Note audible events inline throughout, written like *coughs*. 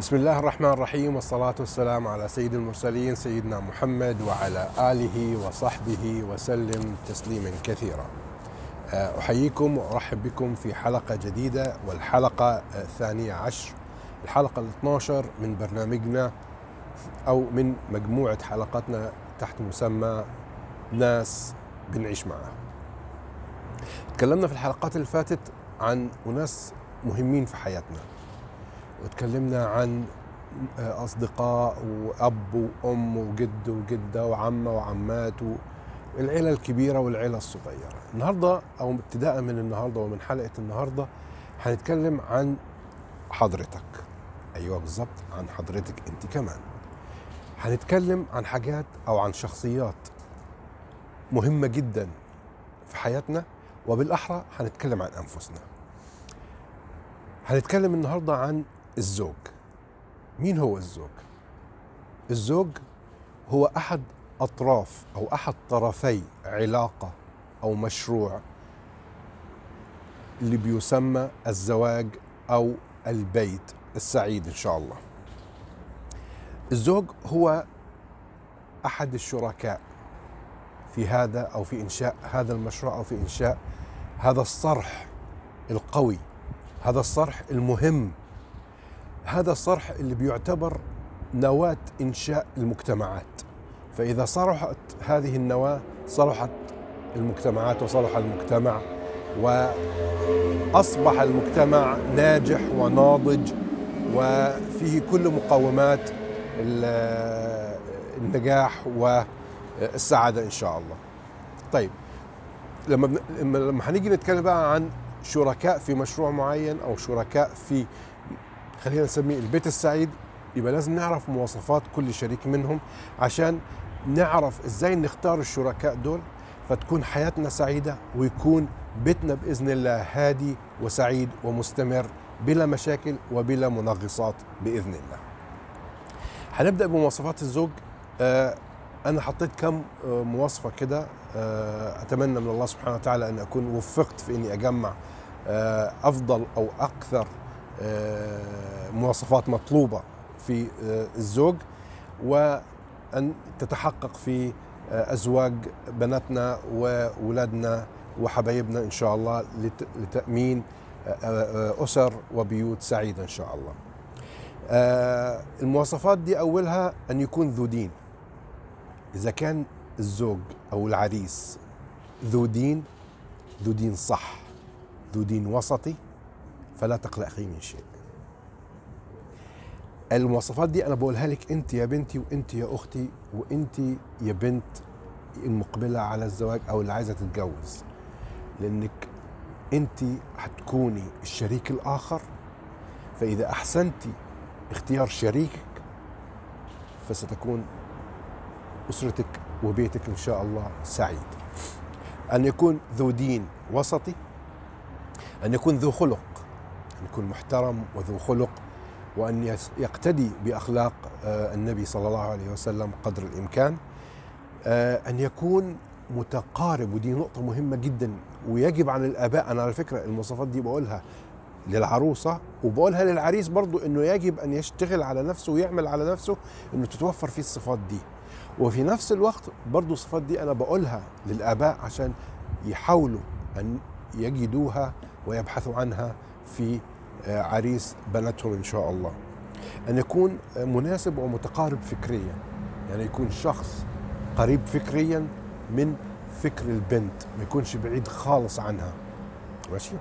بسم الله الرحمن الرحيم والصلاة والسلام على سيد المرسلين سيدنا محمد وعلى آله وصحبه وسلم تسليما كثيرا أحييكم وأرحب بكم في حلقة جديدة والحلقة الثانية عشر الحلقة ال 12 من برنامجنا أو من مجموعة حلقاتنا تحت مسمى ناس بنعيش معها تكلمنا في الحلقات اللي فاتت عن أناس مهمين في حياتنا وتكلمنا عن أصدقاء وأب وأم وجد وجدة وعمة وعمات والعيلة الكبيرة والعيلة الصغيرة. النهاردة أو ابتداء من النهاردة ومن حلقة النهاردة هنتكلم عن حضرتك. أيوة بالظبط عن حضرتك أنت كمان. هنتكلم عن حاجات أو عن شخصيات مهمة جدا في حياتنا وبالأحرى هنتكلم عن أنفسنا. هنتكلم النهاردة عن الزوج. مين هو الزوج؟ الزوج هو أحد أطراف أو أحد طرفي علاقة أو مشروع اللي بيسمى الزواج أو البيت السعيد إن شاء الله. الزوج هو أحد الشركاء في هذا أو في إنشاء هذا المشروع أو في إنشاء هذا الصرح القوي هذا الصرح المهم هذا الصرح اللي بيعتبر نواة إنشاء المجتمعات. فإذا صرحت هذه النواة صلحت المجتمعات وصلح المجتمع وأصبح المجتمع ناجح وناضج وفيه كل مقومات النجاح والسعادة إن شاء الله. طيب لما لما هنيجي نتكلم بقى عن شركاء في مشروع معين أو شركاء في خلينا نسميه البيت السعيد يبقى لازم نعرف مواصفات كل شريك منهم عشان نعرف إزاي نختار الشركاء دول فتكون حياتنا سعيدة ويكون بيتنا بإذن الله هادي وسعيد ومستمر بلا مشاكل وبلا منغصات بإذن الله. هنبدأ بمواصفات الزوج. آه أنا حطيت كم آه مواصفة كده آه أتمنى من الله سبحانه وتعالى أن أكون وفقت في أني أجمع أفضل أو أكثر مواصفات مطلوبة في الزوج وأن تتحقق في أزواج بناتنا وأولادنا وحبايبنا إن شاء الله لتأمين أسر وبيوت سعيدة إن شاء الله. المواصفات دي أولها أن يكون ذو دين. إذا كان الزوج أو العريس ذو دين ذو دين صح ذو دين وسطي فلا تقلقي من شيء. المواصفات دي أنا بقولها لك أنت يا بنتي وأنت يا أختي وأنت يا بنت المقبلة على الزواج أو اللي عايزة تتجوز. لأنك أنت هتكوني الشريك الآخر. فإذا احسنتي اختيار شريكك فستكون أسرتك وبيتك إن شاء الله سعيد. أن يكون ذو دين وسطي أن يكون ذو خلق يكون محترم وذو خلق وأن يقتدي بأخلاق النبي صلى الله عليه وسلم قدر الإمكان أن يكون متقارب ودي نقطة مهمة جدا ويجب على الآباء أنا على فكرة المواصفات دي بقولها للعروسة وبقولها للعريس برضو أنه يجب أن يشتغل على نفسه ويعمل على نفسه أنه تتوفر فيه الصفات دي. وفي نفس الوقت برضو الصفات دي أنا بقولها للآباء عشان يحاولوا أن يجدوها ويبحثوا عنها في عريس بناتهم إن شاء الله. أن يكون مناسب ومتقارب فكريا. يعني يكون شخص قريب فكريا من فكر البنت. ما يكونش بعيد خالص عنها. ماشي؟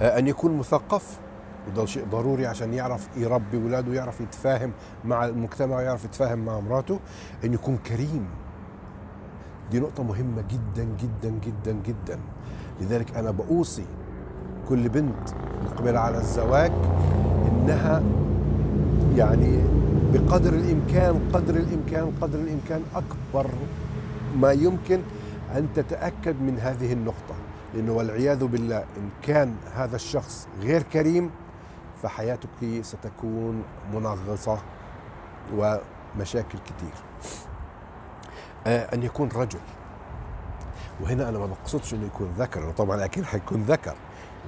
أن يكون مثقف. وده شيء ضروري عشان يعرف يربي ولاده ويعرف يتفاهم مع المجتمع ويعرف يتفاهم مع مراته. أن يكون كريم. دي نقطة مهمة جدا جدا جدا جدا. لذلك أنا بأوصي كل بنت مقبلة على الزواج إنها يعني بقدر الإمكان قدر الإمكان قدر الإمكان أكبر ما يمكن أن تتأكد من هذه النقطة. لأنه والعياذ بالله إن كان هذا الشخص غير كريم فحياتك ستكون منغصة ومشاكل كتير. آه أن يكون رجل. وهنا أنا ما بقصدش أنه يكون ذكر طبعا أكيد حيكون ذكر.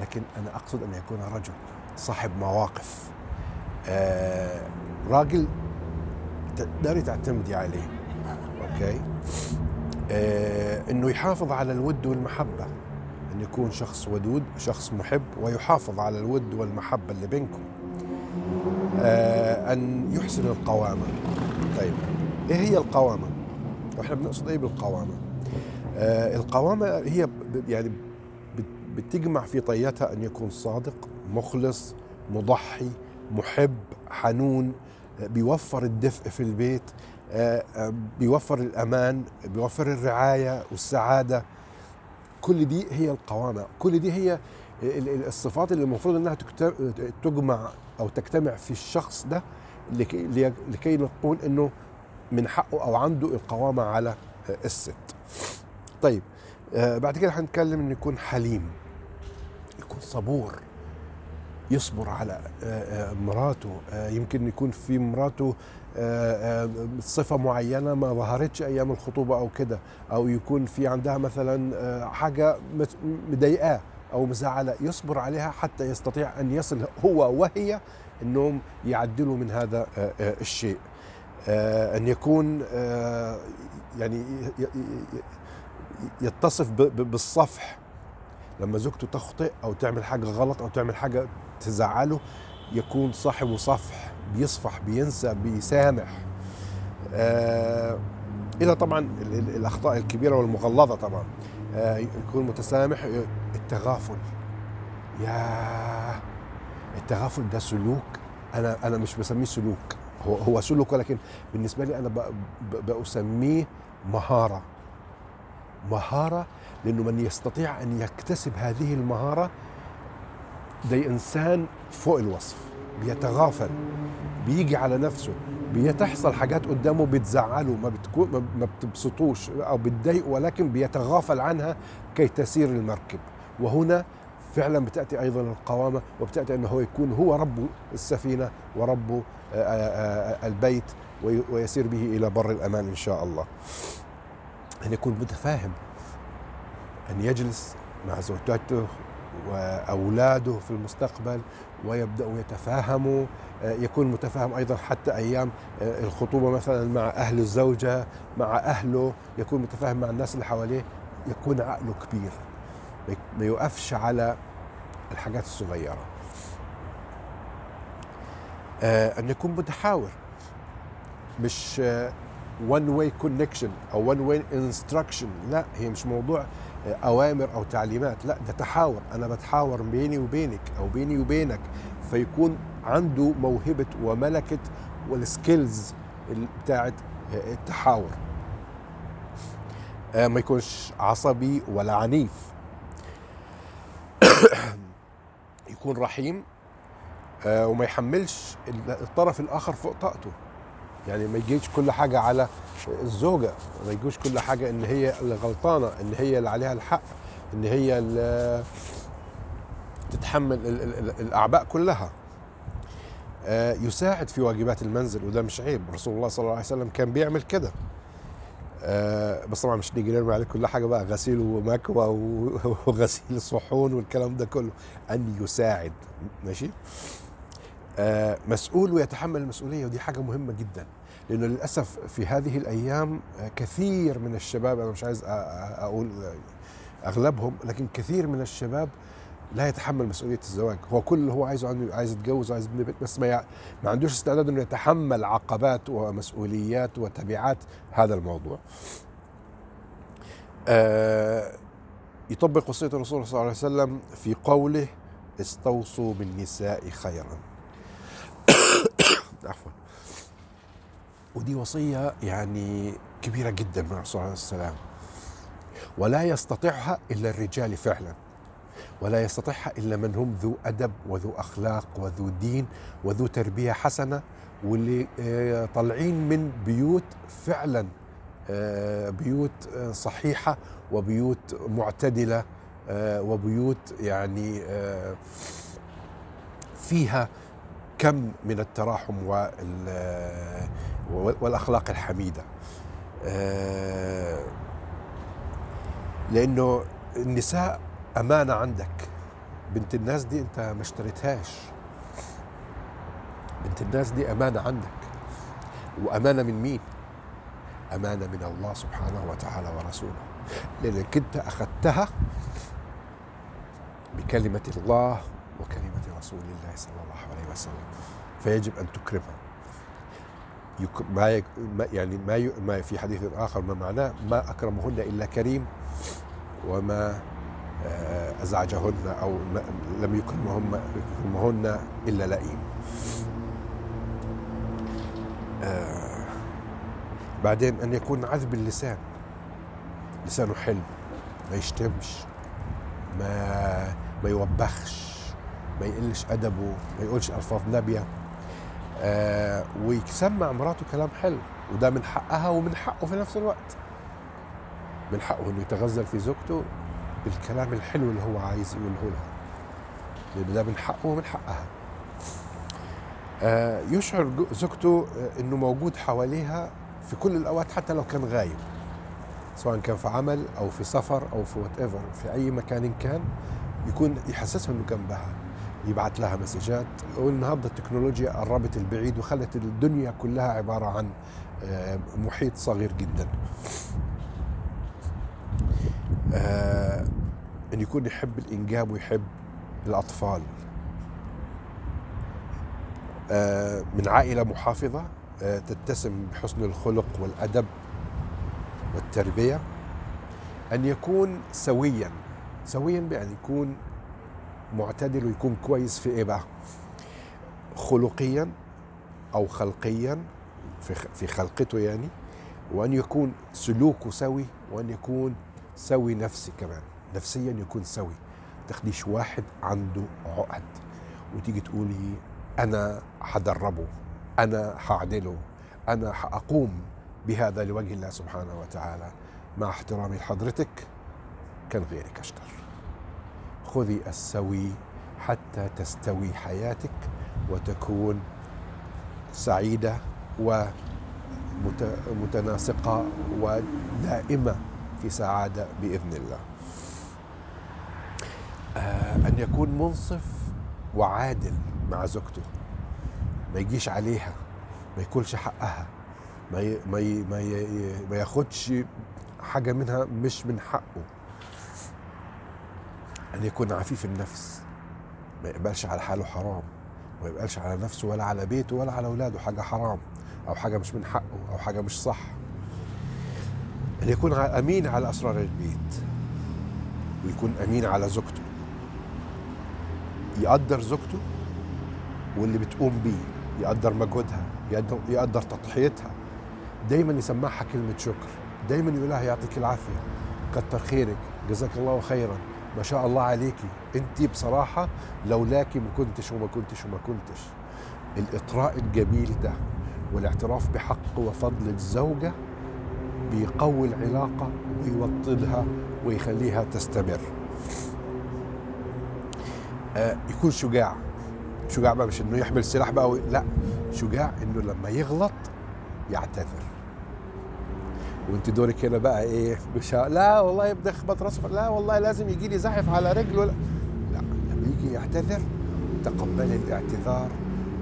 لكن أنا أقصد أن يكون رجل صاحب مواقف. آه راجل تقدري تعتمدي عليه. أوكي؟ آه إنه يحافظ على الود والمحبة. إن يكون شخص ودود شخص محب ويحافظ على الود والمحبة اللي بينكم. آه أن يحسن القوامة. طيب إيه هي القوامة؟ وإحنا بنقصد بالقوامة؟ آه القوامة هي يعني بتجمع في طياتها أن يكون صادق مخلص مضحي محب حنون بيوفر الدفء في البيت آه، آه، بيوفر الأمان بيوفر الرعاية والسعادة. كل دي هي القوامة. كل دي هي الصفات اللي المفروض إنها تجمع أو تجتمع في الشخص ده لكي نقول إنه من حقه أو عنده القوامة على الست. طيب آه، بعد كده هنتكلم إنه يكون حليم. صبور يصبر على آه، آه، مراته. آه، يمكن يكون في مراته صفة معينة ما ظهرتش أيام الخطوبة أو كده أو يكون في عندها مثلا حاجة مضايقاه أو مزعلة يصبر عليها حتى يستطيع أن يصل هو وهي أنهم يعدلوا من هذا الشيء. أن يكون يعني يتصف بالصفح لما زوجته تخطئ أو تعمل حاجة غلط أو تعمل حاجة تزعله يكون صاحبه صفح بيصفح بينسى بيسامح. آه إلى طبعا الأخطاء الكبيرة والمغلظة طبعا. آه يكون متسامح التغافل. يا التغافل ده سلوك. أنا أنا مش بسميه سلوك. هو هو سلوك ولكن بالنسبة لي أنا بسميه مهارة. مهارة لأنه من يستطيع أن يكتسب هذه المهارة ده إنسان فوق الوصف بيتغافل بيجي على نفسه بيتحصل حاجات قدامه بتزعله ما بتكون ما بتبسطوش أو بتضايقه ولكن بيتغافل عنها كي تسير المركب. وهنا فعلا بتأتي أيضا القوامة وبتأتي أنه هو يكون هو رب السفينة ورب البيت ويسير به إلى بر الأمان إن شاء الله. أن يكون متفاهم أن يجلس مع زوجته واولاده في المستقبل ويبدأوا يتفاهموا. آه، يكون متفاهم أيضا حتى أيام آه، الخطوبة مثلا مع أهل الزوجة مع أهله يكون متفاهم مع الناس اللي حواليه. يكون عقله كبير. ما يوقفش على الحاجات الصغيرة. آه، أن يكون متحاور. مش one way connection أو one way instruction لا هي مش موضوع أوامر أو تعليمات. لا ده تحاور. أنا بتحاور بيني وبينك أو بيني وبينك. فيكون عنده موهبة وملكة والسكيلز بتاعت التحاور. آه، ما يكونش عصبي ولا عنيف. *coughs* يكون رحيم آه، وما يحملش الطرف الآخر فوق طاقته. يعني ما يجيش كل حاجة على الزوجة ما يجوش كل حاجة إن هي اللي غلطانه إن هي اللي عليها الحق إن هي اللي تتحمل الأعباء كلها. آه، يساعد في واجبات المنزل وده مش عيب. رسول الله صلى الله عليه وسلم كان بيعمل كده. آه، بس طبعا مش نيجي نرمي عليه كل حاجة بقى غسيل ومكوى *laughs* وغسيل الصحون والكلام ده كله. أن يساعد. ماشي؟ مسؤول ويتحمل المسؤولية ودي حاجة مهمة جدا لأنه للأسف في هذه الأيام آه، كثير من الشباب أنا مش عايز أقول أغلبهم لكن كثير من الشباب لا يتحمل مسؤولية الزواج. هو كل اللي هو عايزه عنده عايز يتجوز وعايز يبني بيت بس ما, ما عندوش استعداد إنه يتحمل عقبات ومسؤوليات وتبعات هذا الموضوع. آه يطبق وصية الرسول صلى الله عليه وسلم في قوله استوصوا بالنساء خيرا. ودي وصية يعني كبيرة جدا من الرسول عليه السلام ولا يستطيعها إلا الرجال فعلا. ولا يستطيعها إلا من هم ذو أدب وذو أخلاق وذو دين وذو تربية حسنة واللي آه، طالعين من بيوت فعلا آه، بيوت آه، صحيحة وبيوت معتدلة وبيوت يعني فيها كم من التراحم والأخلاق الحميدة؟ آه، لأنه النساء أمانة عندك. بنت الناس دي أنت ما اشتريتهاش. بنت الناس دي أمانة عندك. وأمانة من مين؟ أمانة من الله سبحانه وتعالى ورسوله. لأنك أنت أخذتها بكلمة الله وكلمة رسول الله صلى الله عليه وسلم. فيجب أن تكرمها. ما يعني ما ما في حديث آخر ما معناه ما أكرمهن إلا كريم وما آه، أزعجهن أو لم يكرمهن يكرمهن إلا لئيم. آه، بعدين أن يكون عذب اللسان. لسانه حلو. ما يشتمش. ما ما يوبخش. ما يقلش أدبه ما يقولش ألفاظ نابية. آه ويسمع مراته كلام حلو وده من حقها ومن حقه في نفس الوقت. من حقه إنه يتغزل في زوجته بالكلام الحلو اللي هو عايز يقوله لها. لأن ده من حقه ومن حقها. آه يشعر زوجته آه، إنه موجود حواليها في كل الأوقات حتى لو كان غايب. سواء كان في عمل أو في سفر أو في whatever في أي مكان كان يكون يحسسها إنه جنبها. يبعث لها messages. والنهاردة التكنولوجيا قربت البعيد وخلت الدنيا كلها عبارة عن آه، محيط صغير جدا. آه، إن يكون يحب الإنجاب ويحب الأطفال. آه، من عائلة محافظة تتسم بحسن الخلق والأدب والتربية. أن يكون سويا سويا بأن يكون معتدل ويكون كويس في إيه بقى؟ خلقيا أو خلقيا في خلقته يعني وأن يكون سلوكه سوي وأن يكون سوي نفسي كمان. نفسيا يكون سوي. تاخديش واحد عنده عقد وتيجي تقولي أنا حدربه أنا حعدله أنا حاقوم بهذا لوجه الله سبحانه وتعالى. مع احترامي لحضرتك كان غيرك اشطر خذي السوي حتى تستوي حياتك وتكون سعيدة ومتناسقة ودائمة في سعادة بإذن الله. آه، أن يكون منصف وعادل مع زوجته ما يجيش عليها ما ياكلش حقها ما ما ما ياخدش حاجة منها مش من حقه أن يكون عفيف النفس. ما يقبلش على حاله حرام ما يقبلش على نفسه ولا على بيته ولا على أولاده حاجة حرام أو حاجة مش من حقه أو حاجة مش صح. أن يكون أمين على أسرار البيت ويكون أمين على زوجته. يقدر زوجته واللي بتقوم بيه يقدر مجهودها يقدر تضحيتها. دايما يسمعها كلمة شكر. دايما يقول لها يعطيك العافية. كتر خيرك. جزاك الله خيرا. ما شاء الله عليكي. انت بصراحة لولاكي ما كنتش وما كنتش وما كنتش. الإطراء الجميل ده والاعتراف بحق وفضل الزوجة بيقوي العلاقة ويوطدها ويخليها تستمر. آه يكون شجاع. شجاع بقى مش إنه يحمل سلاح بقى لا. شجاع إنه لما يغلط يعتذر. وانت دورك هنا بقى إيه؟ مش لا والله بدي اخبط راسه. لا والله لازم يجي لي زحف على رجله. لا لا لما يجي يعتذر. تقبلي الاعتذار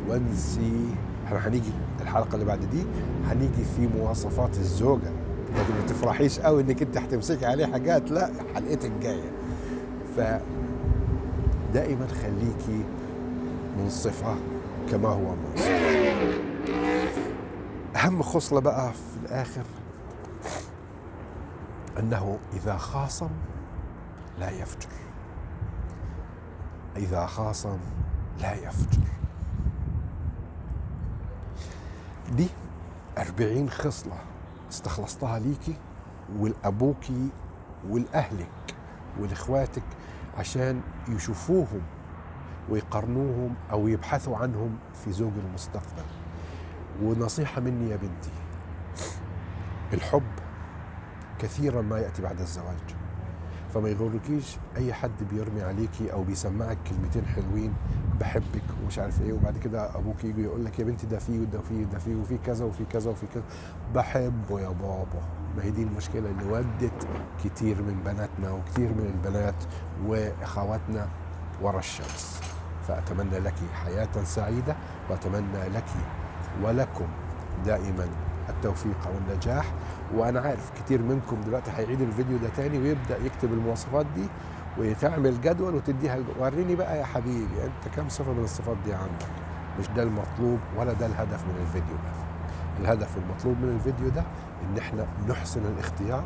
وانسي. إحنا هنيجي الحلقة اللي بعد دي هنيجي في مواصفات الزوجة. ما تفرحيش قوي انك انت هتمسكي عليه حاجات. لا حلقتك جاية. ف دائما خليكي منصفة كما هو منصف. أهم خصلة بقى في الآخر أنه إذا خاصم لا يفجر. إذا خاصم لا يفجر. دي أربعين خصلة استخلصتها ليكي ولأبوكي ولأهلك ولإخواتك عشان يشوفوهم ويقارنوهم أو يبحثوا عنهم في زوج المستقبل. ونصيحة مني يا بنتي الحب كثيرا ما يأتي بعد الزواج. فما يغركيش أي حد بيرمي عليكي أو بيسمعك كلمتين حلوين بحبك ومش عارف إيه وبعد كده أبوك يجي يقول لك يا بنتي ده فيه وده فيه وده فيه وفي كذا وفي كذا وفي كذا. بحبه يا بابا. ما هي دي المشكلة اللي ودت كتير من بناتنا وكتير من البنات وإخواتنا ورا الشمس. فأتمنى لك حياة سعيدة وأتمنى لك ولكم دائما التوفيق والنجاح. وأنا عارف كتير منكم دلوقتي هيعيد الفيديو ده تاني ويبدأ يكتب المواصفات دي وتعمل جدول وتديها وريني بقى يا حبيبي أنت كم صفة من الصفات دي عندك؟ مش ده المطلوب ولا ده الهدف من الفيديو ده. الهدف المطلوب من الفيديو ده إن إحنا نحسن الاختيار